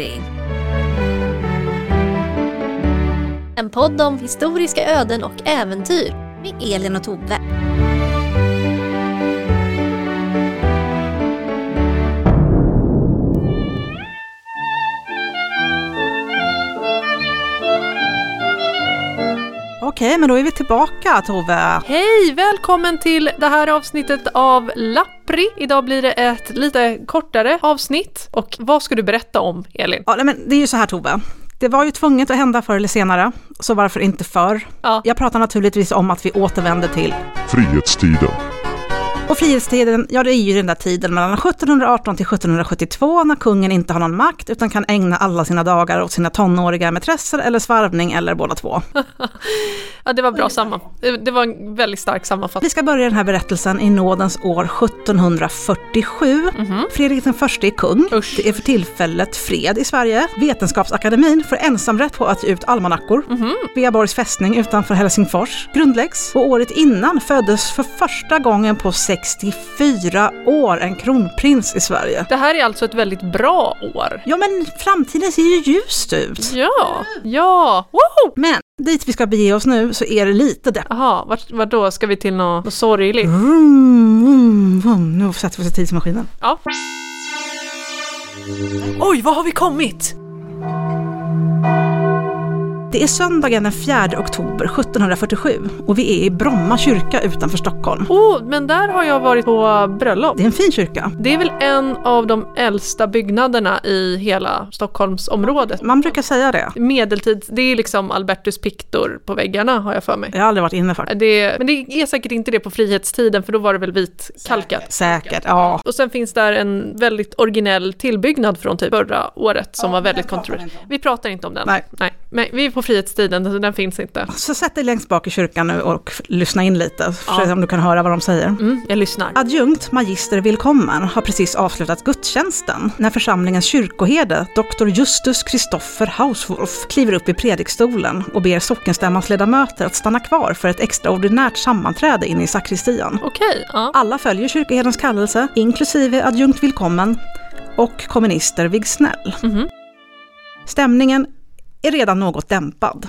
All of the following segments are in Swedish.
Lappri. En podd om historiska öden och äventyr med Elin och Tove. Okej, men då är vi tillbaka Tove. Hej! Välkommen till det här avsnittet av Lappri. Idag blir det ett lite kortare avsnitt. Och vad ska du berätta om, Elin? Ja, men det är ju så här Tove. Det var ju tvunget att hända förr eller senare, så varför inte förr? Ja. Jag pratar naturligtvis om att vi återvänder till Frihetstiden. Och frihetstiden, ja det är ju den där tiden mellan 1718 till 1772 när kungen inte har någon makt utan kan ägna alla sina dagar åt sina tonåriga mätresser eller svarvning eller båda två. Ja, det var bra samman. Det var en väldigt stark sammanfattning. Vi ska börja den här berättelsen i nådens år 1747. Fredrik den förste är kung. Usch. Det är för tillfället fred i Sverige. Vetenskapsakademin får ensamrätt på att ge ut almanackor. Sveaborgs fästning utanför Helsingfors grundläggs. Och året innan föddes för första gången på 64 år en kronprins i Sverige. Det här är alltså ett väldigt bra år. Ja men framtiden ser ju ljust ut. Ja, ja, woho! Men dit vi ska bege oss nu så är det lite deppigt. Jaha, vart, vart då ska vi till något, något sorgligt? Vroom, vroom, vroom. Nu sätter vi oss i tidsmaskinen. Ja. Oj, vad har vi kommit? Det är söndagen den 4 oktober 1747 och vi är i Bromma kyrka utanför Stockholm. Oh, men där har jag varit på bröllop. Det är en fin kyrka. Det är väl en av de äldsta byggnaderna i hela Stockholmsområdet. Man brukar säga det. Medeltid, det är liksom Albertus Pictor på väggarna har jag för mig. Jag har aldrig varit inne faktiskt. Det, men det är säkert inte det på frihetstiden för då var det väl vitkalkat. Säkert, ja. Och sen finns där en väldigt originell tillbyggnad från typ förra året som var väldigt kontroversiell. Vi pratar inte om den. Nej. Nej. Men vi är på frihetstiden, så den finns inte. Så sätt dig längst bak i kyrkan nu och lyssna in lite, för Ja. se om du kan höra vad de säger. Mm, jag lyssnar. Adjunkt magister Willkommen har precis avslutat gudstjänsten när församlingens kyrkoherde, Dr. Justus Christopher Hauswolf, kliver upp i predikstolen och ber sockenstämmans ledamöter att stanna kvar för ett extraordinärt sammanträde inne i sakristian. Okej, ja. Alla följer kyrkoherdens kallelse, inklusive adjunkt Willkommen och kommunister Vigsnell. Mhm. Stämningen är redan något dämpad.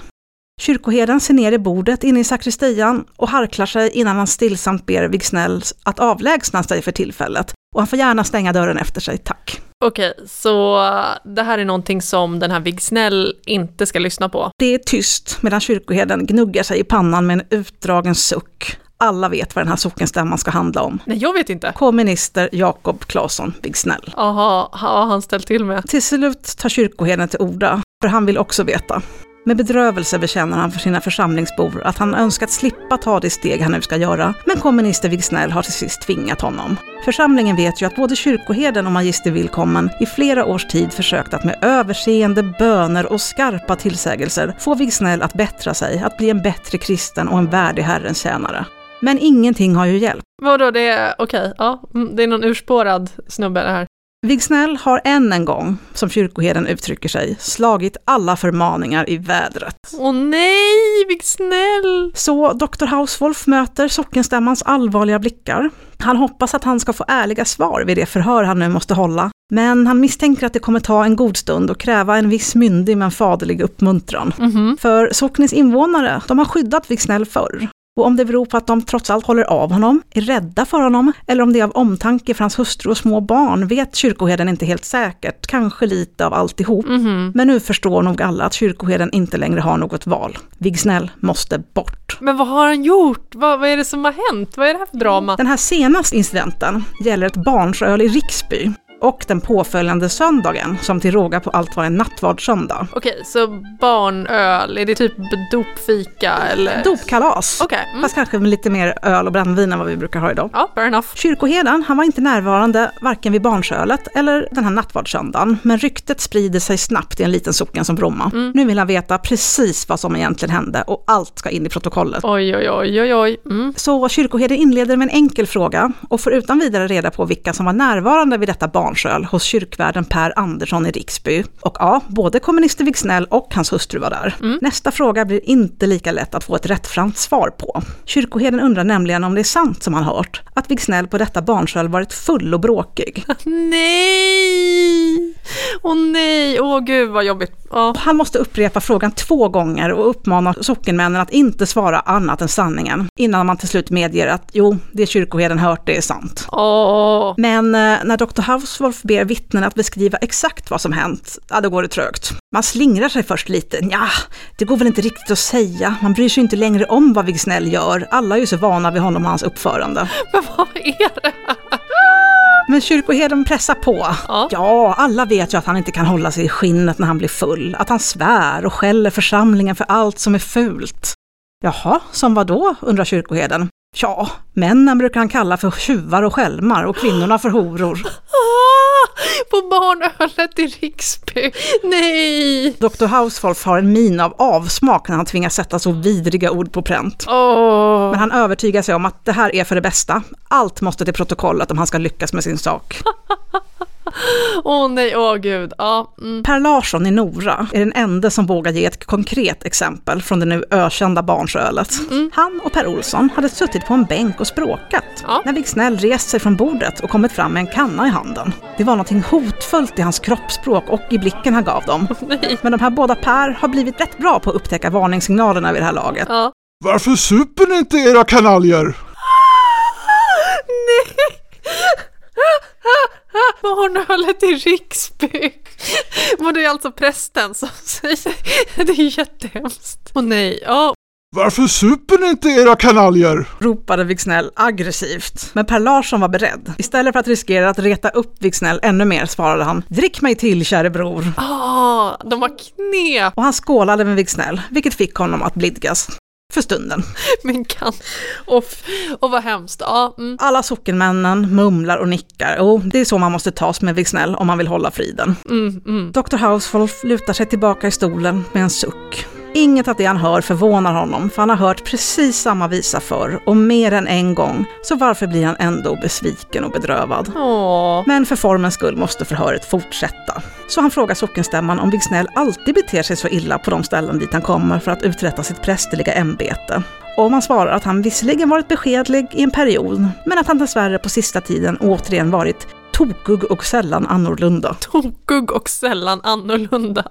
Kyrkoherden ser ner i bordet inne i sakristian och harklar sig innan han stillsamt ber Vigsnell att avlägsna sig för tillfället. Och han får gärna stänga dörren efter sig, tack. Okej, så det här är någonting som den här Vigsnell inte ska lyssna på. Det är tyst medan kyrkoherden gnuggar sig i pannan med en utdragen suck. Alla vet vad den här sockenstämman ska handla om. Nej, jag vet inte. Komminister Jakob Claesson Vigsnell. Jaha, har han ställt till med? Till slut tar kyrkoherden till orda, för han vill också veta. Med bedrövelse bekänner han för sina församlingsbor att han önskat slippa ta det steg han nu ska göra, men komminister Wigsnell har till sist tvingat honom. Församlingen vet ju att både kyrkoherden och magister Willkommen i flera års tid försökt att med överseende, böner och skarpa tillsägelser få Wigsnell att bättra sig, att bli en bättre kristen och en värdig Herrens tjänare. Men ingenting har ju hjälpt. Vadå, det är okej, ja, mm, det är någon urspårad snubbe det här. Vigsnell har än en gång, som kyrkoherden uttrycker sig, slagit alla förmaningar i vädret. Åh nej, Vigsnell! Så Dr. Hauswolf möter sockenstämmans allvarliga blickar. Han hoppas att han ska få ärliga svar vid det förhör han nu måste hålla. Men han misstänker att det kommer ta en god stund och kräva en viss myndig men faderlig uppmuntran. Mhm. För socknens invånare, de har skyddat Vigsnell förr. Och om det beror på att de trots allt håller av honom, är rädda för honom, eller om det är av omtanke för hans hustru och små barn, vet kyrkoherden inte helt säkert. Kanske lite av alltihop. Mhm. Men nu förstår nog alla att kyrkoherden inte längre har något val. Vigsnell måste bort. Men vad har han gjort? Vad, vad är det som har hänt? Vad är det här för drama? Den här senaste incidenten gäller ett barnsöl i Riksby och den påföljande söndagen, som till råga på allt var en nattvardssöndag. Okej, så barnöl, är det typ dopfika eller? Dopkalas! Okej, mm. Fast kanske med lite mer öl och brännvin än vad vi brukar ha idag. ja, fair enough. Kyrkoherden, han var inte närvarande varken vid barnsölet eller den här nattvardssöndagen, men ryktet sprider sig snabbt i en liten socken som Bromma. Nu vill han veta precis vad som egentligen hände och allt ska in i protokollet. Oj, oj, oj, oj, oj. Mm. Så kyrkoherden inleder med en enkel fråga och får utan vidare reda på vilka som var närvarande vid detta barn barnsöl hos kyrkvärden Per Andersson i Riksby. Och ja, både kommunister Wigsnell och hans hustru var där. Mm. Nästa fråga blir inte lika lätt att få ett rättframt svar på. Kyrkoherden undrar nämligen om det är sant som han hört, att Wigsnell på detta barnsöl varit full och bråkig. Nej! Åh nej, åh gud vad jobbigt. Oh. Han måste upprepa frågan två gånger och uppmana sockenmännen att inte svara annat än sanningen, innan man till slut medger att jo, det kyrkoherden hört det är sant. Åh. Men eh, när Dr. Hauswolf ber vittnen att beskriva exakt vad som hänt, ja då går det trögt. Man slingrar sig först lite, ja, det går väl inte riktigt att säga, man bryr sig inte längre om vad Wigsnell gör, alla är ju så vana vid honom och hans uppförande. Men vad är det? Men kyrkoherden pressar på. Ja. Ja, alla vet ju att han inte kan hålla sig i skinnet när han blir full, att han svär och skäller församlingen för allt som är fult. Jaha, som vad då, undrar kyrkoherden. Ja, männen brukar han kalla för tjuvar och skälmar och kvinnorna för horor. På barnölet i Riksby. Nej! Dr. Hauswolf har en min av avsmak när han tvingas sätta så vidriga ord på pränt. Åh. Men han övertygar sig om att det här är för det bästa. Allt måste till protokollet om han ska lyckas med sin sak. Åh nej, åh gud. Ja, mm. Per Larsson i Nora är den enda som vågar ge ett konkret exempel från det nu ökända barnsölet. Han och Per Olsson hade suttit på en bänk och språkat Ja. när Wigsnell rest sig från bordet och kommit fram med en kanna i handen. Det var någonting hotfullt i hans kroppsspråk och i blicken han gav dem. nej. Men de här båda Per har blivit rätt bra på att upptäcka varningssignalerna vid det här laget. Ja. Varför super ni inte era kanaljer? Nej! Barnölet i Riksby. Men det är alltså prästen som säger det är jättehemskt. Åh nej, ja. Varför super ni inte era kanaljer? ropade Wigsnell aggressivt. Men Per Larsson var beredd. Istället för att riskera att reta upp Wigsnell ännu mer svarade han “Drick mig till, käre bror”. Ah, de har knep. Och han skålade med Wigsnell, vilket fick honom att blidkas. För stunden. Men kan... Och, och vad hemskt. Ja, mm. Alla sockenmännen mumlar och nickar. Och det är så man måste tas med Wigsnell om man vill hålla friden. Mm, mm. Dr. Hauswolf lutar sig tillbaka i stolen med en suck. Inget av det han hör förvånar honom, för han har hört precis samma visa förr och mer än en gång. Så varför blir han ändå besviken och bedrövad? Åh. Men för formens skull måste förhöret fortsätta. Så han frågar sockenstämman om Wigsnell alltid beter sig så illa på de ställen dit han kommer för att uträtta sitt prästerliga ämbete. Och man svarar att han visserligen varit beskedlig i en period, men att han dessvärre på sista tiden återigen varit tokig och sällan annorlunda. Tokig och sällan annorlunda.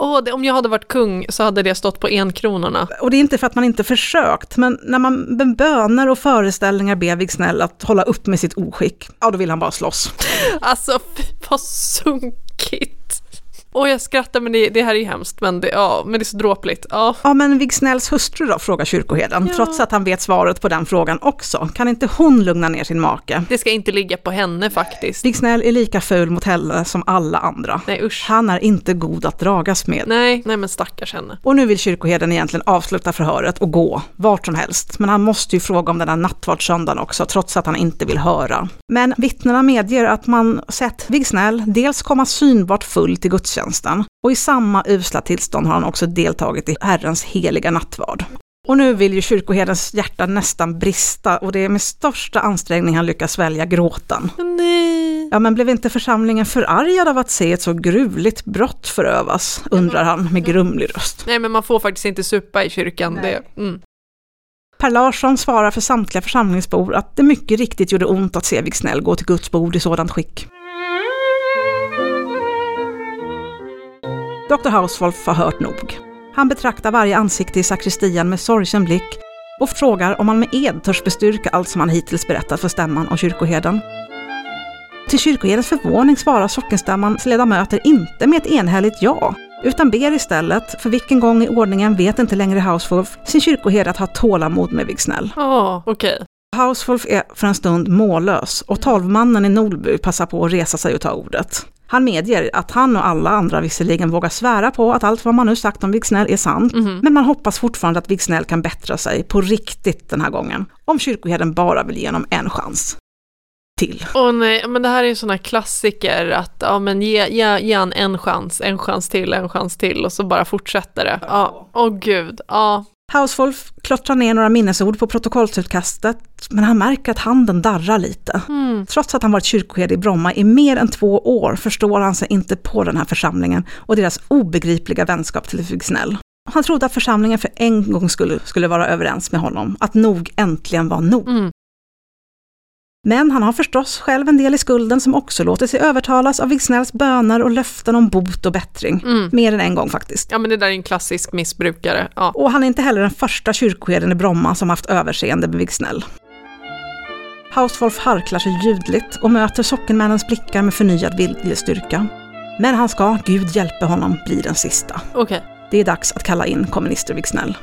Åh, det, om jag hade varit kung så hade det stått på enkronorna. Och det är inte för att man inte försökt, men när man med böner och föreställningar ber Wigsnell att hålla upp med sitt oskick, ja då vill han bara slåss. Alltså, fy vad sunkigt. Och jag skrattar men det, det här är ju hemskt, men det, ja, men det är så dråpligt. Ja. Ja, men Wigsnells hustru då, frågar kyrkoherden, Ja. trots att han vet svaret på den frågan också. Kan inte hon lugna ner sin make? Det ska inte ligga på henne faktiskt. Wigsnell är lika ful mot henne som alla andra. Nej usch. Han är inte god att dragas med. Nej, nej men stackars henne. Och nu vill kyrkoherden egentligen avsluta förhöret och gå, vart som helst. Men han måste ju fråga om den här nattvardssöndagen också, trots att han inte vill höra. Men vittnena medger att man sett Wigsnell dels komma synbart full till gudstjänsten, och i samma usla tillstånd har han också deltagit i Herrens heliga nattvard. Och nu vill ju kyrkoherdens hjärta nästan brista och det är med största ansträngning han lyckas svälja gråten. Nej. Ja, men blev inte församlingen förargad av att se ett så gruvligt brott förövas, undrar han med grumlig röst. Nej men man får faktiskt inte supa i kyrkan. Det, mm. Per Larsson svarar för samtliga församlingsbor att det mycket riktigt gjorde ont att se Wigsnell gå till Guds bord i sådant skick. Dr. Hauswolf har hört nog. Han betraktar varje ansikte i sakristian med sorgsen blick och frågar om han med ed törs bestyrka allt som han hittills berättat för stämman och kyrkoherden. Till kyrkoherdens förvåning svarar sockenstämmans ledamöter inte med ett enhälligt ja, utan ber istället, för vilken gång i ordningen vet inte längre Hauswolf, sin kyrkoherde att ha tålamod med Wigsnell. Åh, okej. Hauswolf är för en stund mållös och tolvmannen i Nolby passar på att resa sig och ta ordet. Han medger att han och alla andra visserligen vågar svära på att allt vad man nu sagt om Wigsnell är sant, men man hoppas fortfarande att Wigsnell kan bättra sig på riktigt den här gången, om kyrkoherden bara vill ge honom en chans. Till. Åh nej, men det här är sån här klassiker att ja, men ge, ge, ge han en chans, en chans till, en chans till och så bara fortsätter det. Ja, åh gud, ja. Housewolf klottrar ner några minnesord på protokollsutkastet, men han märker att handen darrar lite. Mm. Trots att han varit kyrkoherde i Bromma i mer än två år förstår han sig inte på den här församlingen och deras obegripliga vänskap till Vigsnell. Han trodde att församlingen för en gång skulle, skulle vara överens med honom, att nog äntligen var nog. Mm. Men han har förstås själv en del i skulden som också låter sig övertalas av Vigsnälls böner och löften om bot och bättring. Mm. Mer än en gång faktiskt. Ja men det där är en klassisk missbrukare. Ja. Och han är inte heller den första kyrkoherden i Bromma som haft överseende med Vigsnäll. Housewolf harklar sig ljudligt och möter sockenmännens blickar med förnyad viljestyrka. Men han ska, Gud hjälpe honom, bli den sista. Okej. Det är dags att kalla in komminister Vigsnäll.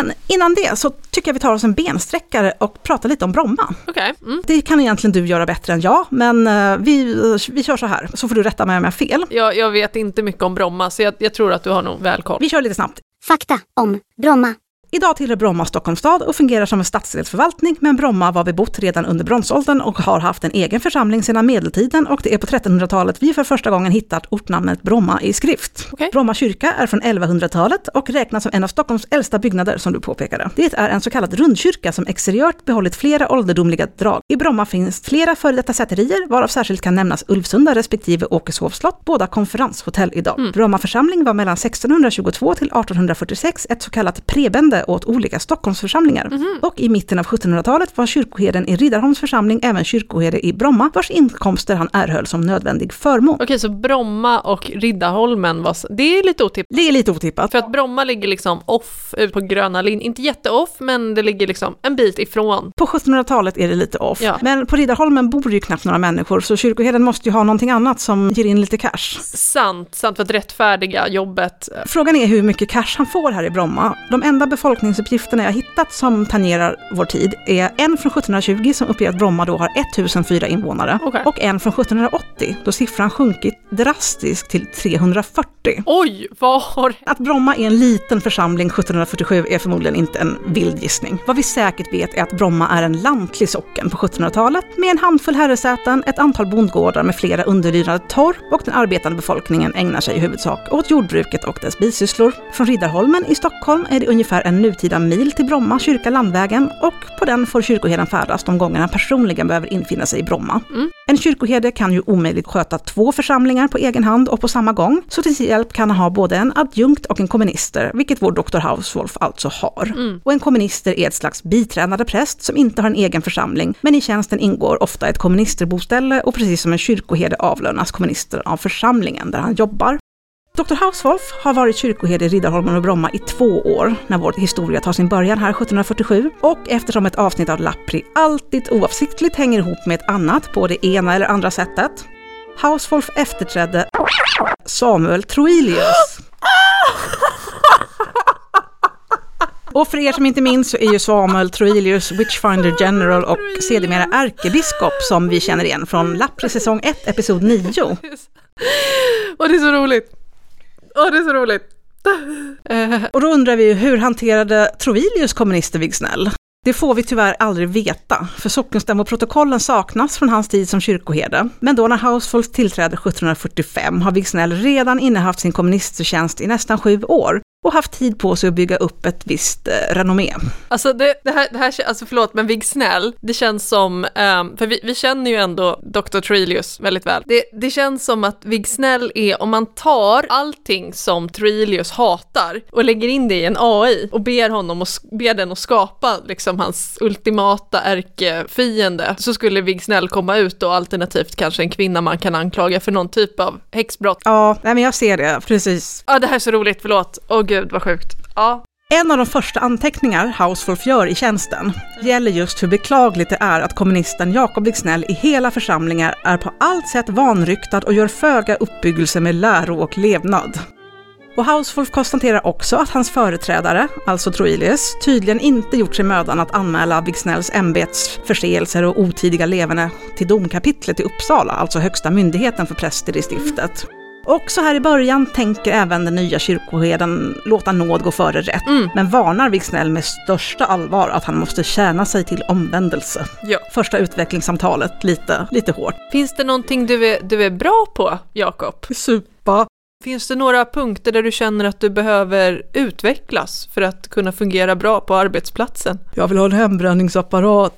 Men innan det så tycker jag vi tar oss en bensträckare och pratar lite om Bromma. Okej. Mm. Det kan egentligen du göra bättre än jag, men eh, vi, vi kör så här, så får du rätta mig om jag har fel. Jag, jag vet inte mycket om Bromma så jag, jag tror att du har nog väl koll. Vi kör lite snabbt. Fakta om Bromma. Idag tillhör Bromma Stockholms stad och fungerar som en stadsdelsförvaltning, men Bromma var bebott redan under bronsåldern och har haft en egen församling sedan medeltiden och det är på 1300-talet vi för första gången hittat ortnamnet Bromma i skrift. Okej. Bromma kyrka är från 1100-talet och räknas som en av Stockholms äldsta byggnader som du påpekade. Det är en så kallad rundkyrka som exteriört behållit flera ålderdomliga drag. I Bromma finns flera före detta säterier, varav särskilt kan nämnas Ulvsunda respektive Åkeshovs slott, båda konferenshotell idag. Bromma församling var mellan 1622 till 1846 ett så kallat prebende åt olika Stockholmsförsamlingar. Och i mitten av 1700-talet var kyrkoherden i Riddarholms församling även kyrkoherde i Bromma, vars inkomster han erhöll som nödvändig förmån. Okej, så Bromma och Riddarholmen var... Det är lite otippat. Det är lite otippat. För att Bromma ligger liksom off ut på gröna linjen. Inte jätte-off, men det ligger liksom en bit ifrån. På 1700-talet är det lite off. Ja. Men på Riddarholmen bor ju knappt några människor, så kyrkoherden måste ju ha någonting annat som ger in lite cash. Sant, sant för att rättfärdiga jobbet. Frågan är hur mycket cash han får här i Bromma. De enda befolkningsuppgifterna jag hittat som tangerar vår tid är en från 1720 som uppger att Bromma då har 1004 invånare Okej. och en från 1780 då siffran sjunkit drastiskt till 340. Oj, vad har... Att Bromma är en liten församling 1747 är förmodligen inte en vild gissning. Vad vi säkert vet är att Bromma är en lantlig socken på 1700-talet med en handfull herresäten, ett antal bondgårdar med flera underlydande torp och den arbetande befolkningen ägnar sig i huvudsak åt jordbruket och dess bisysslor. Från Riddarholmen i Stockholm är det ungefär en nutida mil till Bromma kyrka Landvägen och på den får kyrkoherden färdas de gånger han personligen behöver infinna sig i Bromma. En kyrkoherde kan ju omöjligt sköta två församlingar på egen hand och på samma gång, så till sin hjälp kan han ha både en adjunkt och en komminister, vilket vår Dr. Hauswolf alltså har. Och en komminister är ett slags biträdande präst som inte har en egen församling, men i tjänsten ingår ofta ett komministerboställe och precis som en kyrkoherde avlönas komministern av församlingen där han jobbar. Dr. Hauswolf har varit kyrkoherde i Riddarholmen och Bromma i två år när vår historia tar sin början här 1747 och eftersom ett avsnitt av Lappri alltid oavsiktligt hänger ihop med ett annat på det ena eller andra sättet. Hauswolf efterträdde Samuel Troilius. Och för er som inte minns så är ju Samuel Troilius Witchfinder General och sedermera ärkebiskop som vi känner igen från Lappri säsong 1, episod 9. Och det är så roligt. Åh, det är så roligt. Eh, Och då undrar vi ju, hur hanterade Troilius kommunister Vigsnäll? Det får vi tyvärr aldrig veta, för sockenstämmoprotokollen saknas från hans tid som kyrkoherde. Men då när Hauswolf tillträder 1745 har Vigsnell redan innehaft sin komministertjänst i nästan sju år och haft tid på sig att bygga upp ett visst eh, renommé. Alltså det, det, här, det här, alltså förlåt, men Vig Snäll, det känns som, ehm, för vi, vi känner ju ändå Dr. Trelius väldigt väl. Det, det känns som att Vig Snäll är, om man tar allting som Trelius hatar och lägger in det i en AI och ber honom och ber den att skapa liksom hans ultimata ärkefiende, så skulle Vig Snäll komma ut och alternativt kanske en kvinna man kan anklaga för någon typ av häxbrott. Ja, nej, men jag ser det, precis. Ja, det här är så roligt, förlåt. Åh gud, vad sjukt. Ja, En av de första anteckningar Hauswolf gör i tjänsten gäller just hur beklagligt det är att kommunisten Jakob Wicksnell i hela församlingar är på allt sätt vanryktad och gör föga uppbyggelse med läro och levnad. Och Hauswolf konstaterar också att hans företrädare, alltså Troilius, tydligen inte gjort sig mödan att anmäla Wicksnells ämbetsförseelser och otidiga leverne till domkapitlet i Uppsala, alltså högsta myndigheten för präster i stiftet. Och så här i början tänker även den nya kyrkoherden låta nåd gå före rätt, men varnar Wicksnell med största allvar att han måste tjäna sig till omvändelse. ja. Första utvecklingssamtalet lite, lite hårt. Finns det någonting du är, du är bra på, Jakob? Supa. Finns det några punkter där du känner att du behöver utvecklas för att kunna fungera bra på arbetsplatsen? Jag vill ha en hembränningsapparat.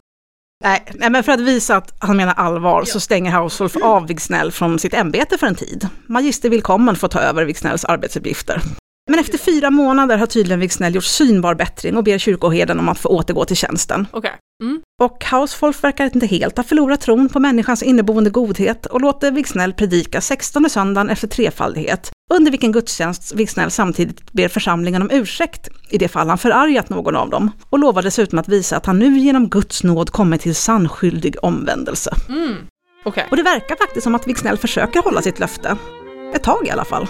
Nej, nej, men för att visa att han menar allvar så stänger Hauswolf av Wigsnell från sitt ämbete för en tid. Magister Willkommen får ta över Wigsnells arbetsuppgifter. Men efter fyra månader har tydligen Wigsnell gjort synbar bättring och ber kyrkoherden om att få återgå till tjänsten. Okej. Mm. Och Hauswolf verkar inte helt ha förlorat tron på människans inneboende godhet och låter Wigsnell predika 16 söndagen efter trefaldighet, under vilken gudstjänst Wigsnell samtidigt ber församlingen om ursäkt i det fall han förargat någon av dem, och lovar dessutom att visa att han nu genom Guds nåd kommit till sannskyldig omvändelse. Mm. Okej. Och det verkar faktiskt som att Wigsnell försöker hålla sitt löfte. Ett tag i alla fall.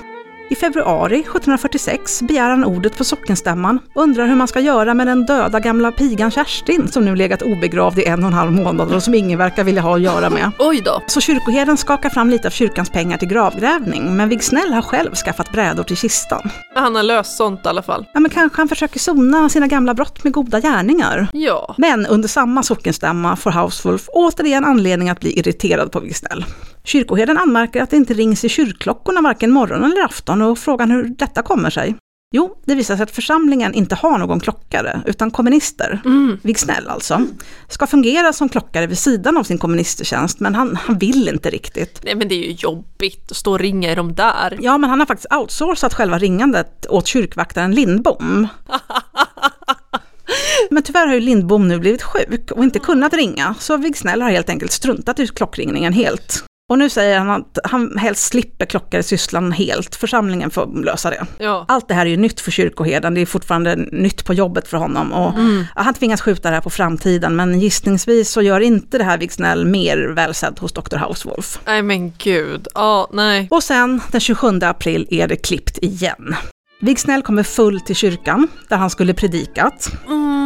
I februari 1746 begär han ordet på sockenstämman och undrar hur man ska göra med den döda gamla pigan Kerstin som nu legat obegravd i en och en halv månad och som ingen verkar vilja ha att göra med. Oj då. Så kyrkoherden skakar fram lite av kyrkans pengar till gravgrävning, men Wigsnell har själv skaffat brädor till kistan. Han har löst sånt i alla fall. Ja, men kanske han försöker sona sina gamla brott med goda gärningar. Ja. Men under samma sockenstämma får Hauswolf återigen anledning att bli irriterad på Wigsnell. Kyrkoherden anmärker att det inte rings i kyrkklockorna varken morgon eller afton och frågan hur detta kommer sig. Jo, det visar sig att församlingen inte har någon klockare, utan kommunister, Mm. Wigsnell alltså, ska fungera som klockare vid sidan av sin komministertjänst, men han, han vill inte riktigt. Nej men det är ju jobbigt att stå och ringa i de där. Ja, men han har faktiskt outsourcat själva ringandet åt kyrkvaktaren Lindbom. Men tyvärr har ju Lindbom nu blivit sjuk och inte kunnat ringa, så Wigsnell har helt enkelt struntat i klockringningen helt. Och nu säger han att han helst slipper klockaresysslan helt, församlingen får lösa det. Ja. Allt det här är ju nytt för kyrkoherden, det är fortfarande nytt på jobbet för honom. Och ja, Han tvingas skjuta det här på framtiden, men gissningsvis så gör inte det här Wigsnell mer välsedd hos Dr. Hauswolf. Nej men gud. Ja, nej. Och sen den 27 april är det klippt igen. Wigsnell kommer full till kyrkan, där han skulle predikat. Mm.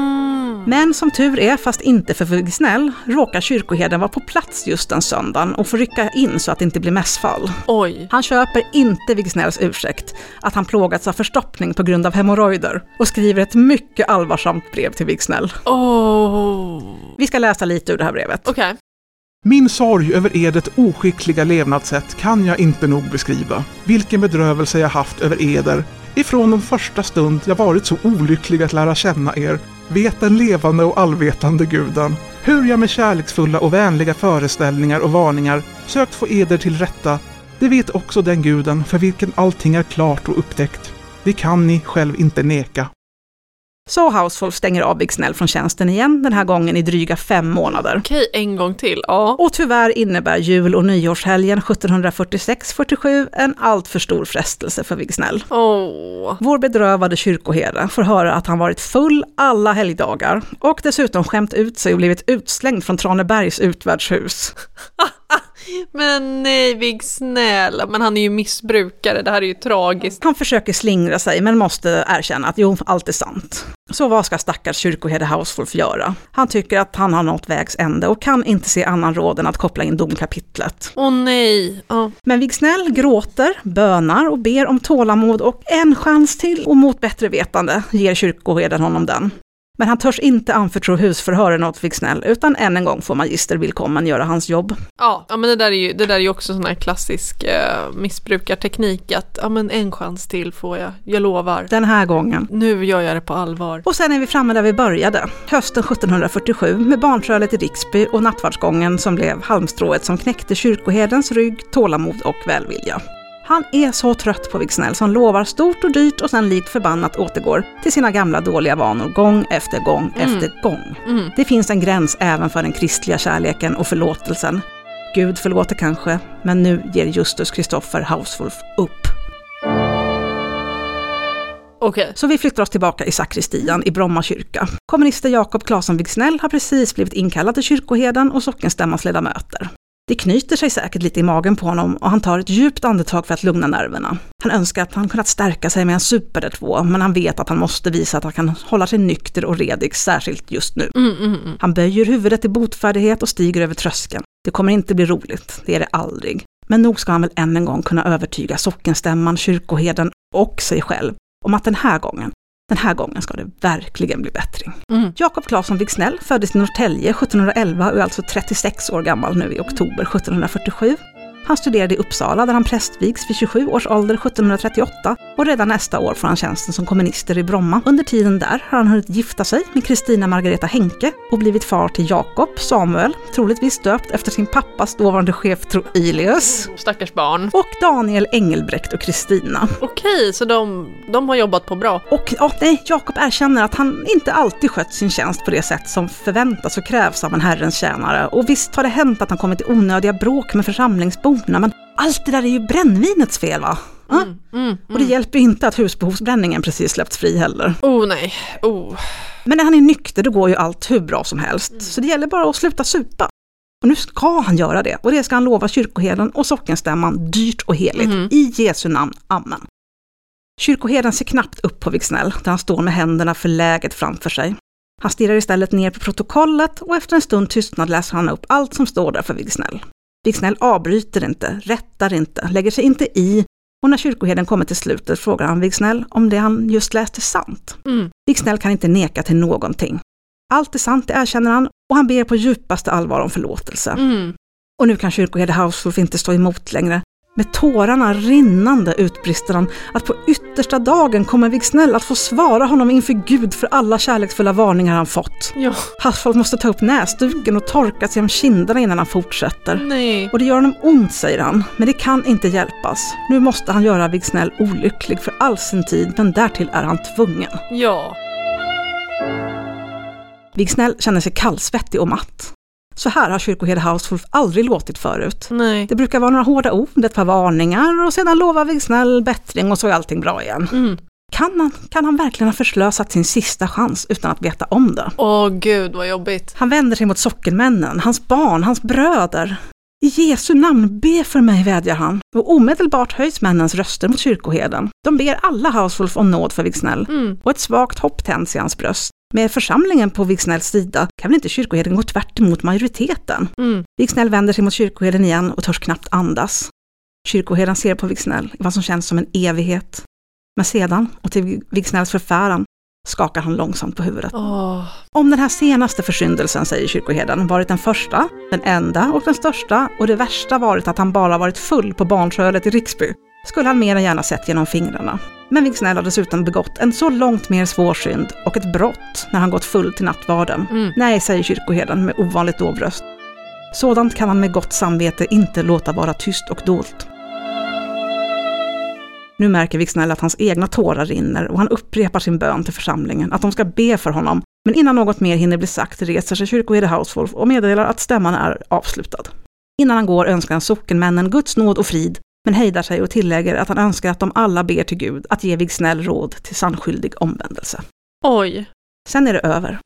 Men som tur är, fast inte för Wigsnell, råkar kyrkoherden vara på plats just den söndagen och får rycka in så att det inte blir mässfall. Oj. Han köper inte Wigsnells ursäkt att han plågats av förstoppning på grund av hemorrojder och skriver ett mycket allvarsamt brev till Wigsnell. Oh. Vi ska läsa lite ur det här brevet. Okej. Min sorg över edert oskickliga levnadssätt kan jag inte nog beskriva. Vilken bedrövelse jag haft över eder. Ifrån den första stund jag varit så olycklig att lära känna er, vet den levande och allvetande guden, hur jag med kärleksfulla och vänliga föreställningar och varningar sökt få eder till rätta. Det vet också den guden för vilken allting är klart och upptäckt. Det kan ni själv inte neka. Så Hauswolf stänger av Wigsnell från tjänsten igen, den här gången i dryga fem månader. Okej, en gång till. Ja. Och tyvärr innebär jul och nyårshelgen 1746-47 en alltför stor frestelse för Wigsnell. Åh. Vår bedrövade kyrkoherde får höra att han varit full alla helgdagar och dessutom skämt ut sig och blivit utslängd från Tranebergs utvärdshus. Men nej, Vig snälla. Men han är ju missbrukare. Det här är ju tragiskt. Han försöker slingra sig men måste erkänna att jo, allt är sant. Så vad ska stackars kyrkoherde Hauswolf göra? Han tycker att han har nått vägs ände och kan inte se annan råd än att koppla in domkapitlet. Åh nej. Ja. Men Wigsnell gråter, bönar och ber om tålamod och en chans till och mot bättre vetande ger kyrkoherden honom den. Men han törs inte anförtro husförhören åt Wigsnell, utan än en gång får magister Willkommen göra hans jobb. Ja, ja, men det där är ju, det där är ju också sån här klassisk eh, missbrukarteknik att ja, men en chans till får jag, jag lovar. Den här gången. Nu gör jag det på allvar. Och sen är vi framme där vi började, hösten 1747 med barntrölet i Riksby och nattvardsgången som blev halmstrået som knäckte kyrkoherdens rygg, tålamod och välvilja. Han är så trött på Wigsnell som lovar stort och dyrt och sen likt förbannat återgår till sina gamla dåliga vanor gång efter gång Mm. efter gång. Mm. Det finns en gräns även för den kristliga kärleken och förlåtelsen. Gud förlåter kanske, men nu ger Justus Kristoffer Hauswolf upp. Okej. Så vi flyttar oss tillbaka i sakristian i Bromma kyrka. Kommunister Jakob Claesson Wigsnell har precis blivit inkallad till kyrkoherden och sockenstämmans ledamöter. Det knyter sig säkert lite i magen på honom och han tar ett djupt andetag för att lugna nerverna. Han önskar att han kunnat stärka sig med en super eller två, men han vet att han måste visa att han kan hålla sig nykter och redig, särskilt just nu. Mm, mm, mm. Han böjer huvudet i botfärdighet och stiger över tröskeln. Det kommer inte bli roligt, det är det aldrig. Men nog ska han väl än en gång kunna övertyga sockenstämman, kyrkoherden och sig själv om att den här gången, den här gången ska det verkligen bli bättring. Mm. Jakob Claesson Wigsnell föddes i Norrtälje 1711 och är alltså 36 år gammal nu i oktober 1747. Han studerade i Uppsala där han prästvigs vid 27 års ålder 1738 och redan nästa år får han tjänsten som komminister i Bromma. Under tiden där har han hunnit gifta sig med Kristina Margareta Henke och blivit far till Jakob Samuel, troligtvis döpt efter sin pappas dåvarande chef Troilius, Stackars barn. och Daniel Engelbrekt och Kristina. Okej, så de, de har jobbat på bra. Och ja, nej, Jakob erkänner att han inte alltid skött sin tjänst på det sätt som förväntas och krävs av en Herrens tjänare. Och visst har det hänt att han kommit i onödiga bråk med församlingsborna, men allt det där är ju brännvinets fel va? Ja? Mm. Och det hjälper inte att husbehovsbränningen precis släppts fri heller. Oh nej, oh. Men när han är nykter då går ju allt hur bra som helst, så det gäller bara att sluta supa. Och nu ska han göra det, och det ska han lova kyrkoherden och sockenstämman dyrt och heligt. Mhm. I Jesu namn, amen. Kyrkoherden ser knappt upp på Vigsnell, där han står med händerna förläget framför sig. Han stirrar istället ner på protokollet och efter en stund tystnad läser han upp allt som står där för Vigsnell. Vigsnell avbryter inte, rättar inte, lägger sig inte i och när kyrkoherden kommer till slutet frågar han Vigsnell om det han just läste är sant. Mm. Vigsnell kan inte neka till någonting. Allt är sant, det erkänner han och han ber på djupaste allvar om förlåtelse. Mm. Och nu kan kyrkoherde Hauswolf inte stå emot längre. Med tårarna rinnande utbrister han att på yttersta dagen kommer Vigsnell att få svara honom inför Gud för alla kärleksfulla varningar han fått. Ja, Hauswolf måste ta upp näsduken och torka sig om kinderna innan han fortsätter. nej. Och det gör honom ont, säger han, men det kan inte hjälpas. Nu måste han göra Vigsnell olycklig för all sin tid, men därtill är han tvungen. Ja. Vigsnell känner sig kallsvettig och matt. Så här har kyrkoherde Hauswolf aldrig låtit förut. Nej. Det brukar vara några hårda ord, ett par varningar och sedan lovar Vigsnell bättring och så är allting bra igen. Mm. Kan han, kan han verkligen ha förslösat sin sista chans utan att veta om det? Åh gud vad jobbigt. Han vänder sig mot sockenmännen, hans barn, hans bröder. I Jesu namn, be för mig, vädjar han. Och omedelbart höjs männens röster mot kyrkoherden. De ber alla Hauswolf om nåd för Vigsnell. Mm. Och ett svagt hopp tänds i hans bröst. Med församlingen på Vigsnälls sida kan väl inte kyrkoherden gå tvärt emot majoriteten? Mm. Vigsnäll vänder sig mot kyrkoherden igen och törs knappt andas. Kyrkoherden ser på Vigsnäll i vad som känns som en evighet. Men sedan, och till Vigsnälls förfäran, skakar han långsamt på huvudet. Åh. Om den här senaste försyndelsen, säger kyrkoherden, varit den första, den enda och den största och det värsta varit att han bara varit full på barnsölet i Riksby, skulle han mer än gärna sett genom fingrarna. Men Vigsnäll har dessutom begått en så långt mer svår synd och ett brott när han gått full till nattvarden. Mm. Nej, säger kyrkoherden med ovanligt dov röst. Sådant kan han med gott samvete inte låta vara tyst och dolt. Nu märker Vigsnäll att hans egna tårar rinner och han upprepar sin bön till församlingen att de ska be för honom. Men innan något mer hinner bli sagt reser sig kyrkoherde Hauswolf och meddelar att stämman är avslutad. Innan han går önskar han sockenmännen Guds nåd och frid, men hejdar sig och tillägger att han önskar att de alla ber till Gud att ge Vigsnäll råd till sannskyldig omvändelse. Oj. Sen är det över.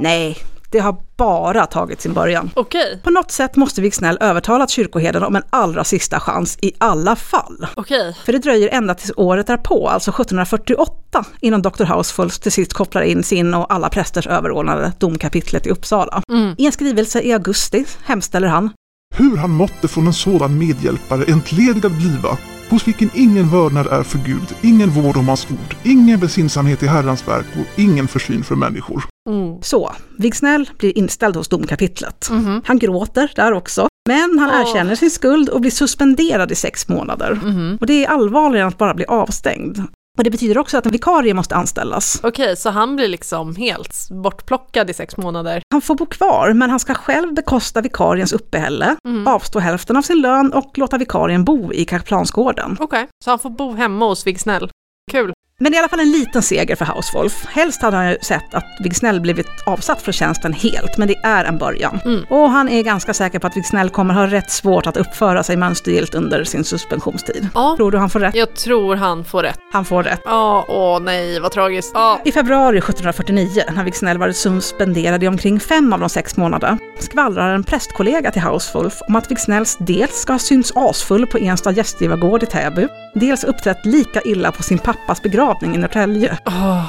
Nej, det har bara tagit sin början. Okej. På något sätt måste Vigsnäll övertalat kyrkoherden om en allra sista chans i alla fall. Okej. För det dröjer ända tills året därpå, alltså 1748, innan Dr. Hausfulf till sist kopplar in sin och alla prästers överordnade domkapitlet i Uppsala. Mm. I en skrivelse i augusti hemställer han Hur han måtte från en sådan medhjälpare entledigad bliva, hos vilken ingen vördnad är för Gud, ingen vård om hans ord, ingen besinsamhet i Herrans verk och ingen försyn för människor. Mm. så. Vigsnäll blir inställd hos domkapitlet. Mhm. Han gråter där också, men han Åh. erkänner sin skuld och blir suspenderad i sex månader. Mhm. Och det är allvarligare än att bara bli avstängd. Och det betyder också att en vikarie måste anställas. Okej, så han blir liksom helt bortplockad i sex månader. Han får bo kvar, men han ska själv bekosta vikariens uppehälle, Mm. avstå hälften av sin lön och låta vikarien bo i Karplansgården. Okej, så han får bo hemma hos Vigsnäll. Kul. Men i alla fall en liten seger för Hauswolf. Helst hade han ju sett att Vigsnäll blivit avsatt från tjänsten helt, men det är en början. Mm. Och han är ganska säker på att Vigsnäll kommer ha rätt svårt att uppföra sig mönstergillt under sin suspensionstid. Ja, Tror du han får rätt? jag tror han får rätt. Han får rätt. Ja, åh nej, vad tragiskt. Ja. I februari 1749, när Vigsnäll varit suspenderad i omkring fem av de sex månaderna, skvallrar en prästkollega till Hauswolf om att Vigsnälls dels ska ha synts asfull på Enstad gästgivargård i Täby, dels uppträtt lika illa på sin pappas begravning i Norrtälje. Åh,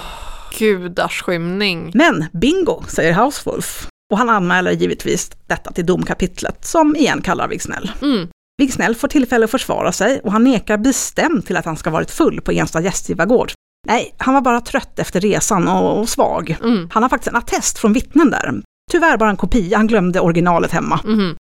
gudars skymning. Men bingo, säger Hauswolf. Och han anmäler givetvis detta till domkapitlet, som igen kallar Vigsnäll. Mm. Vigsnäll får tillfälle att försvara sig och han nekar bestämt till att han ska varit full på Enstad gästgivargård. Nej, han var bara trött efter resan och, och svag. Mm. Han har faktiskt en attest från vittnen där. Tyvärr bara en kopia, han glömde originalet hemma. Mhm.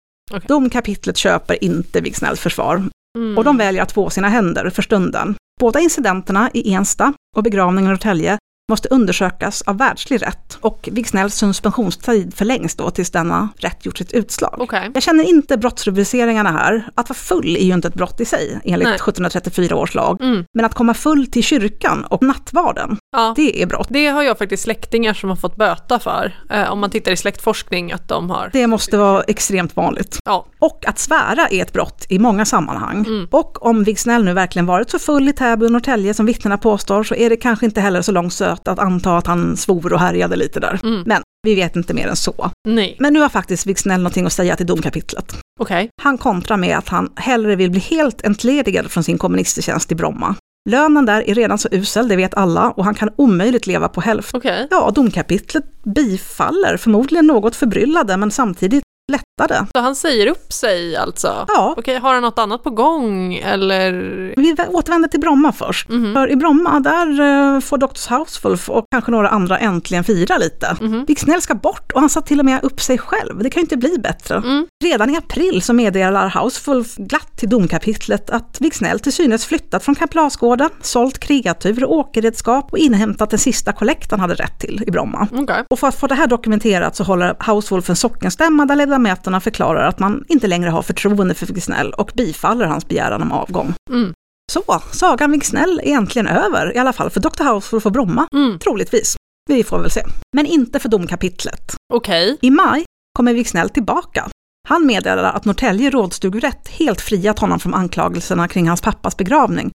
Domkapitlet köper inte Wigsnells försvar Mm. och de väljer att två sina händer för stunden. Båda incidenterna i Ensta och begravningen i Norrtälje måste undersökas av världslig rätt och Wigsnells suspensionstid förlängs då tills denna rätt gjort sitt utslag. Okej. Jag känner inte brottsrubriceringarna här. Att vara full är ju inte ett brott i sig, enligt Nej. 1734 års lag. Mm. Men att komma full till kyrkan och nattvarden, Ja. det är brott. Det har jag faktiskt släktingar som har fått böta för. Eh, om man tittar i släktforskning att de har. Det måste vara extremt vanligt. Ja. Och att svära är ett brott i många sammanhang. Mm. Och om Wigsnell nu verkligen varit så full i Täby och Norrtälje som vittnena påstår så är det kanske inte heller så långt söt att anta att han svor och härjade lite där. Mm. Men vi vet inte mer än så. Nej. Men nu har faktiskt Wigsnell någonting att säga till domkapitlet. Okej. Han kontrar med att han hellre vill bli helt entledigad från sin komministertjänst i Bromma. Lönen där är redan så usel, det vet alla, och han kan omöjligt leva på hälften. Okej. Ja, domkapitlet bifaller, förmodligen något förbryllade, men samtidigt lättade. Så han säger upp sig alltså? Ja, Okej, har han något annat på gång eller? vi återvänder till Bromma först. Mhm. För i Bromma, där eh, får Dr. Housefulf och kanske några andra äntligen fira lite. Mhm. Wicksnell ska bort och han sa till och med upp sig själv. Det kan ju inte bli bättre. Mm. Redan i april så meddelar Housefulf glatt till domkapitlet att Wicksnell till synes flyttat från Kaplasgården, sålt kreatur och åkerredskap och inhämtat den sista kollekten hade rätt till i Bromma. Okej. Och för att få det här dokumenterat så håller Housewolf en sockenstämma där ledamöterna förklarar att man inte längre har förtroende för Wicksnell och bifaller hans begäran om avgång. Mm. Så, sagan Wicksnell är äntligen över, i alla fall för Dr. Housewolf och Bromma, Mm. troligtvis. Vi får väl se. Men inte för domkapitlet. Okej. I maj kommer Wicksnell tillbaka. Han meddelar att Norrtälje rådstugrätt helt friat honom från anklagelserna kring hans pappas begravning.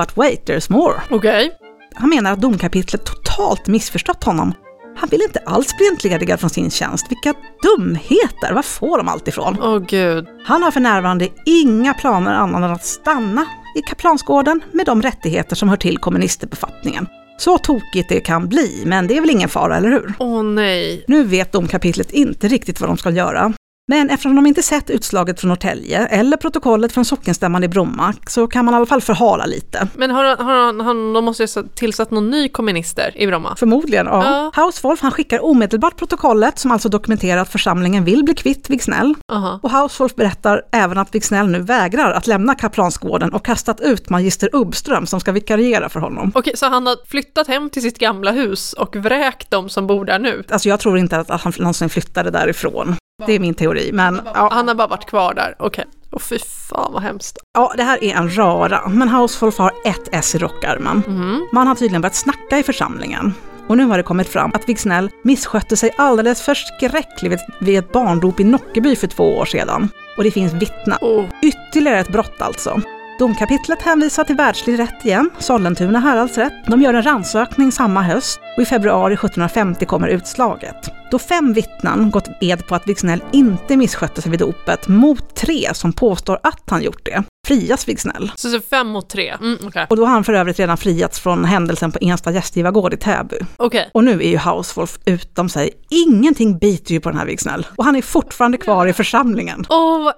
But wait, there's more. Okej. Han menar att domkapitlet totalt missförstått honom. Han vill inte alls bli entledigad från sin tjänst. Vilka dumheter! Var får de allt ifrån? Åh gud. Han har för närvarande inga planer annat än att stanna i Kaplansgården med de rättigheter som hör till komministerbefattningen. Så tokigt det kan bli, men det är väl ingen fara, eller hur? Åh nej. Nu vet domkapitlet inte riktigt vad de ska göra. Men eftersom de inte sett utslaget från Norrtälje eller protokollet från sockenstämman i Bromma så kan man i alla fall förhala lite. Men har, har han, de måste ju ha tillsatt någon ny komminister i Bromma? Förmodligen, ja. Ja. Housewolf han skickar omedelbart protokollet som alltså dokumenterar att församlingen vill bli kvitt Wicksnell. Aha. Och Housewolf berättar även att Wicksnell nu vägrar att lämna Kaplansgården och kastat ut magister Ubbström som ska vikariera för honom. Okej, så han har flyttat hem till sitt gamla hus och vräkt de som bor där nu? Alltså jag tror inte att att han någonsin flyttade därifrån. Det är min teori, men ja. Han har bara varit kvar där? Okej. Åh fy fan vad hemskt. ja, det här är en rara. Men Housewolf har ett S i rockärmen. Mhm. Man har tydligen börjat snacka i församlingen. Och nu har det kommit fram att Wicksnell misskötte sig alldeles förskräckligt vid ett barndop i Nockeby för två år sedan. Och det finns vittnen. Åh. Ytterligare ett brott alltså. Domkapitlet hänvisar till världslig rätt igen, Sollentuna häradsrätt. De gör en rannsökning samma höst och i februari 1750 kommer utslaget. Då fem vittnen gått ed på att Wicksnell inte misskötte sig vid dopet mot tre som påstår att han gjort det, frias Wicksnell. Så, så fem mot tre? Mm, Okej. Och då har han för övrigt redan friats från händelsen på Ensta gästgivargård i Täby. Okej. Och nu är ju Housewolf utom sig. Ingenting biter ju på den här Wicksnell. Och han är fortfarande kvar i församlingen. Åh, vad-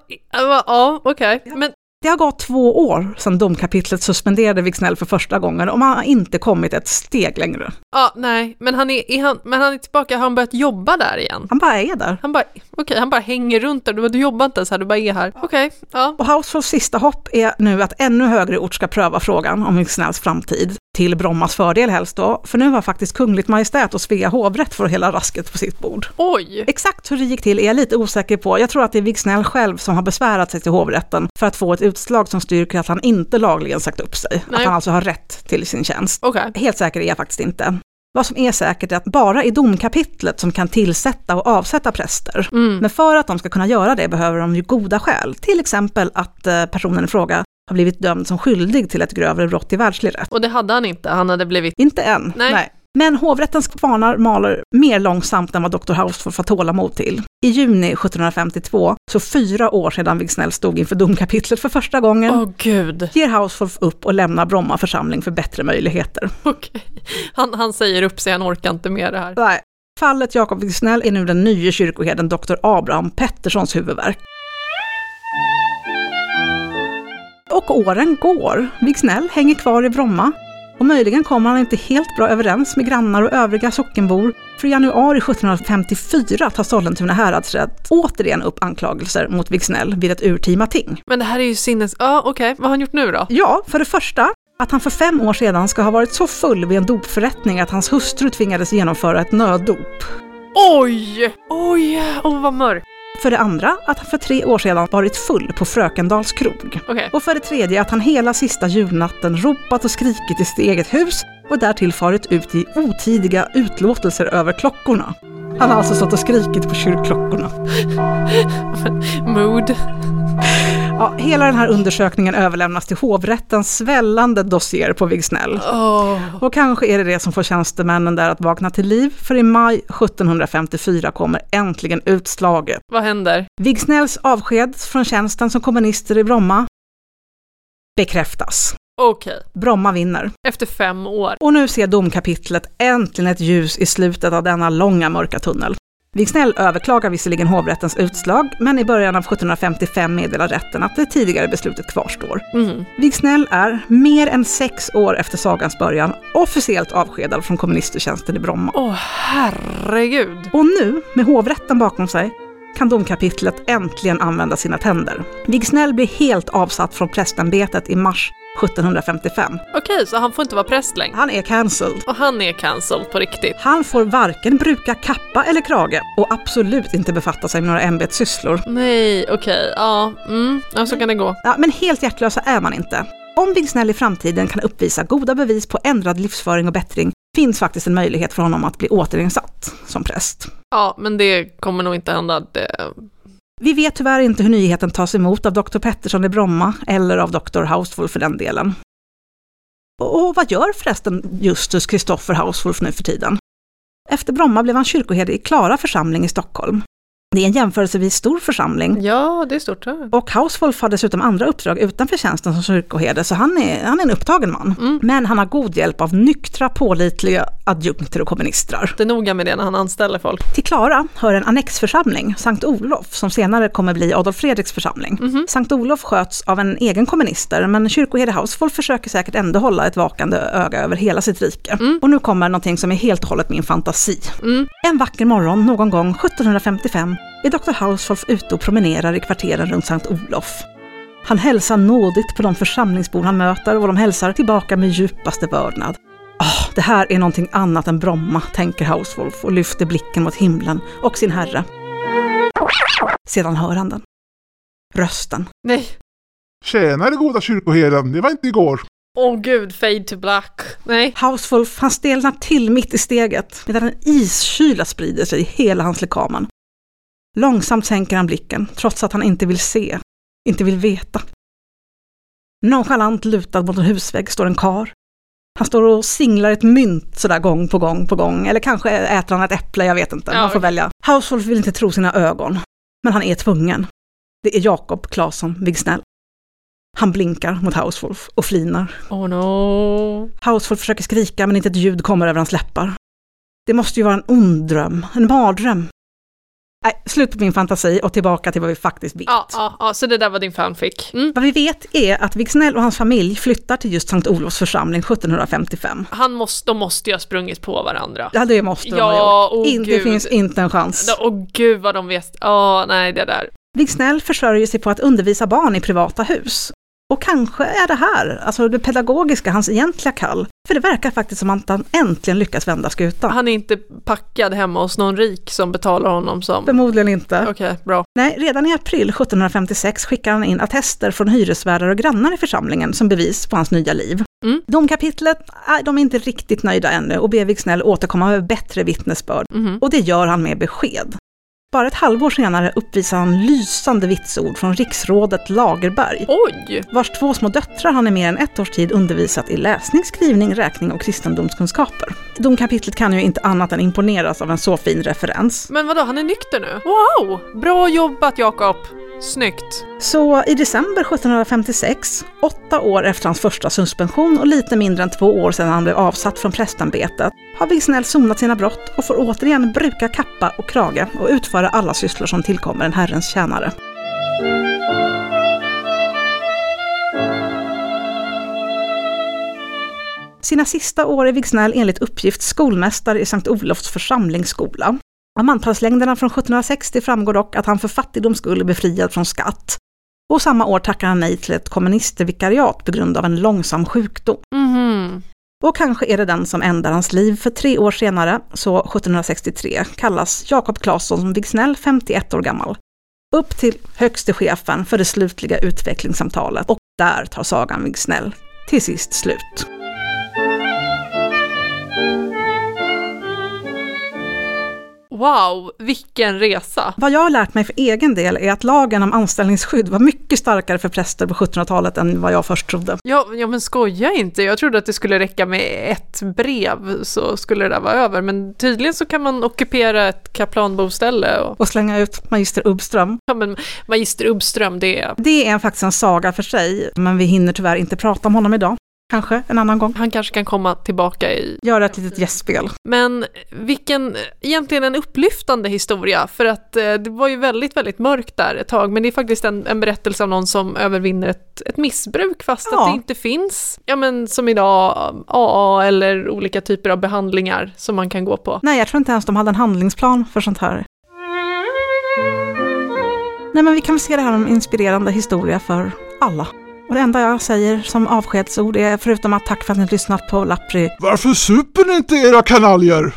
Ja, okej. Men Det har gått två år sedan domkapitlet suspenderade Wicksnell för första gången och man har inte kommit ett steg längre. Ja, nej, men han är, är han, men han är tillbaka, har han börjat jobba där igen? Han bara är där. Han bara, okej, han bara hänger runt där, du, du jobbar inte ens här, du bara är här. Okej, ja. Och Housewolfs sista hopp är nu att ännu högre ort ska pröva frågan om Wicksnells framtid. Till Brommas fördel helst då, för nu har faktiskt Kungligt Majestät och Svea hovrätt fått hela rasket på sitt bord. Oj! Exakt hur det gick till är jag lite osäker på. Jag tror att det är Wicksnell själv som har besvärat sig till hovrätten för att få ett utslag som styrker att han inte lagligen sagt upp sig. Nej. Att han alltså har rätt till sin tjänst. Okej. Helt säker är jag faktiskt inte. Vad som är säkert är att bara i domkapitlet som kan tillsätta och avsätta präster. Mm. Men för att de ska kunna göra det behöver de ju goda skäl. Till exempel att eh, personen i fråga har blivit dömd som skyldig till ett grövre brott i världslig rätt. Och det hade han inte, han hade blivit... Inte än, Nej. Men hovrättens kvarnar maler mer långsamt än vad Dr. Houseford får tålamod till. I juni 1752, så fyra år sedan Wigsnell stod inför domkapitlet för första gången, Åh gud. ger Houseford upp och lämnar Bromma församling för bättre möjligheter. Okej. Han, han säger upp sig, han orkar inte med det här. Nej. Fallet Jakob Wigsnell är nu den nya kyrkoherden Dr. Abraham Petterssons huvudvärk. Och åren går. Wigsnell hänger kvar i Bromma. Och möjligen kommer han inte helt bra överens med grannar och övriga sockenbor, för i januari 1754 tar Sollentuna häradsrätt återigen upp anklagelser mot Vigsnell vid ett urtima ting. Men det här är ju sinnes... Ja, okej. Vad har han gjort nu då? Ja, för det första att han för fem år sedan ska ha varit så full vid en dopförrättning att hans hustru tvingades genomföra ett nöddop. Oj! Oj, åh vad mörkt. För det andra att han för tre år sedan varit full på Frökendals krog. Okej. Och för det tredje att han hela sista julnatten ropat och skrikit i sitt eget hus och därtill farit ut i otidiga utlåtelser över klockorna. Han har alltså stått och skrikit på kyrkklockorna. Mood. Ja, hela den här undersökningen överlämnas till hovrättens svällande dossier på Vigsnell. Åh. Och kanske är det det som får tjänstemännen där att vakna till liv, för i maj 1754 kommer äntligen utslaget. Vad händer? Vigsnälls avsked från tjänsten som kommunister i Bromma bekräftas. Okej. Bromma vinner. Efter fem år. Och nu ser domkapitlet äntligen ett ljus i slutet av denna långa mörka tunnel. Vigsnell överklagar visserligen hovrättens utslag, men i början av 1755 meddelar rätten att det tidigare beslutet kvarstår. Mm. Vigsnell är, mer än sex år efter sagans början, officiellt avskedad från komministertjänsten i Bromma. Åh herregud. Och nu, med hovrätten bakom sig, kan domkapitlet äntligen använda sina tänder. Vigsnell blir helt avsatt från prästämbetet i mars 1755. Okej, så han får inte vara präst längre. Han är cancelled. Och han är cancelled på riktigt. Han får varken bruka kappa eller krage och absolut inte befatta sig med några ämbetssysslor. Nej, okej. Ja, mm. ja, så kan det gå. Ja, men helt hjärtlösa är man inte. Om Vigsnell i framtiden kan uppvisa goda bevis på ändrad livsföring och bättring finns faktiskt en möjlighet för honom att bli återinsatt som präst. Ja, men det kommer nog inte hända. Det... Vi vet tyvärr inte hur nyheten tas emot av Dr. Pettersson i Bromma eller av Dr. Houseful för den delen. Och vad gör förresten Justus Kristoffer Housefulf nu för tiden? Efter Bromma blev han kyrkoherde i Klara församling i Stockholm. Det är en jämförelsevis stor församling Ja, det är stort. Ja. och Housefulf har dessutom andra uppdrag utanför tjänsten som kyrkoherde, så han är, han är en upptagen man. Mm. Men han har god hjälp av nyktra, pålitliga adjunkter och kommunistrar. Det är noga med det när han anställer folk. Till Klara hör en annexförsamling, Sankt Olof, som senare kommer bli Adolf Fredriks församling. Mhm. Sankt Olof sköts av en egen kommunister, men kyrkoherde Housefulf försöker säkert ändå hålla ett vakande öga över hela sitt rike. Mm. Och nu kommer någonting som är helt och hållet min fantasi. Mm. En vacker morgon någon gång 1755 är Dr. Housefulf ute och promenerar i kvarteren runt Sankt Olof. Han hälsar nådigt på de församlingsbor han möter och de hälsar tillbaka med djupaste vördnad. Ah, det här är någonting annat än Bromma, tänker Housefulf och lyfter blicken mot himlen och sin herre. Sedan hör han den. Rösten. Nej. Tjenare goda kyrkoherden, det var inte igår. Åh gud, fade to black. Nej. Housefulf, han stelnar till mitt i steget medan en iskyla sprider sig i hela hans lekamen. Långsamt sänker han blicken, trots att han inte vill se, inte vill veta. Nonchalant lutad mot en husvägg står en kar. Han står och singlar ett mynt sådär gång på gång på gång, eller kanske äter han ett äpple, jag vet inte. Ja, Man får välja. Housefulf vill inte tro sina ögon, men han är tvungen. Det är Jakob Claesson Vigsnell. Han blinkar mot Housefulf och flinar. Oh no. Houseful försöker skrika men inte ett ljud kommer över hans läppar. Det måste ju vara en ond dröm, en mardröm. Nej, slut på min fantasi och tillbaka till vad vi faktiskt vet. Ja, ja, ja, så det där var din fanfic. Mm. Vad vi vet är att Vigsnell och hans familj flyttar till just Sankt Olofs församling 1755. Han måste, de måste ju ha sprungit på varandra. Ja, det måste de Ja, ha gjort. åh, In, det finns inte en chans. Åh gud vad de vet. Ja, nej det där. Vigsnell försörjer sig på att undervisa barn i privata hus. Och kanske är det här, alltså det pedagogiska, hans egentliga kall. För det verkar faktiskt som att han äntligen lyckas vända skutan. Han är inte packad hemma hos någon rik som betalar honom som... Förmodligen inte. Okej, bra. Nej, redan i april 1756 skickar han in attester från hyresvärdar och grannar i församlingen som bevis på hans nya liv. Mm. Domkapitlet, nej, de är inte riktigt nöjda ännu och ber Vigsnell återkomma med bättre vittnesbörd. Mhm. Och det gör han med besked. Bara ett halvår senare uppvisar han lysande vitsord från riksrådet Lagerberg, Oj! vars två små döttrar han i mer än ett års tid undervisat i läsning, skrivning, räkning och kristendomskunskaper. Domkapitlet kan ju inte annat än imponeras av en så fin referens. Men vadå, han är nykter nu? Wow! Bra jobbat Jakob! Snyggt! Så i december 1756, åtta år efter hans första suspension och lite mindre än två år sedan han blev avsatt från prästämbetet, har Vigsnell sonat sina brott och får återigen bruka kappa och krage och utföra alla sysslor som tillkommer en Herrens tjänare. Sina sista år är Wigsnell enligt uppgift skolmästare i Sankt Olofs församlingsskola. Av mantalslängderna från 1760 framgår dock att han för fattigdoms skull är befriad från skatt. Och samma år tackar han nej till ett komministervikariat på grund av en långsam sjukdom. Mhm. Och kanske är det den som ändar hans liv, för tre år senare, så 1763, kallas Jakob Claesson som Vigsnäll 51 år gammal. Upp till högste chefen för det slutliga utvecklingssamtalet och där tar sagan Vigsnäll till sist slut. Wow, vilken resa! Vad jag har lärt mig för egen del är att lagen om anställningsskydd var mycket starkare för präster på 1700-talet än vad jag först trodde. Ja, ja, men skoja inte. Jag trodde att det skulle räcka med ett brev så skulle det där vara över. Men tydligen så kan man ockupera ett kaplanboställe. Och, Och slänga ut magister Ubbström. ja, men Magister Ubbström, det är... Det är faktiskt en saga för sig, men vi hinner tyvärr inte prata om honom idag. Kanske en annan gång. Han kanske kan komma tillbaka i... Göra ett litet gästspel. Men vilken, egentligen en upplyftande historia, för att eh, det var ju väldigt, väldigt mörkt där ett tag, men det är faktiskt en, en berättelse av någon som övervinner ett, ett missbruk fast Ja. att det inte finns, ja men som idag, AA eller olika typer av behandlingar som man kan gå på. Nej, jag tror inte ens de hade en handlingsplan för sånt här. Nej, men vi kan väl se det här som en inspirerande historia för alla. Och det enda jag säger som avskedsord är, förutom att tack för att ni har lyssnat på Lappri, Varför super ni inte era kanaljer?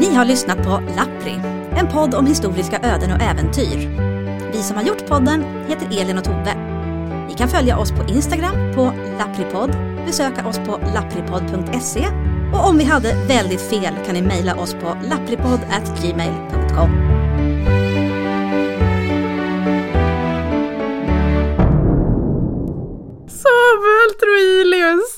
Ni har lyssnat på Lappri, en podd om historiska öden och äventyr. Vi som har gjort podden heter Elin och Tove. Ni kan följa oss på Instagram på lappripodd, besöka oss på lappripodd.se och om vi hade väldigt fel kan ni mejla oss på lappripodd.gmail.com. Samuel Troilius!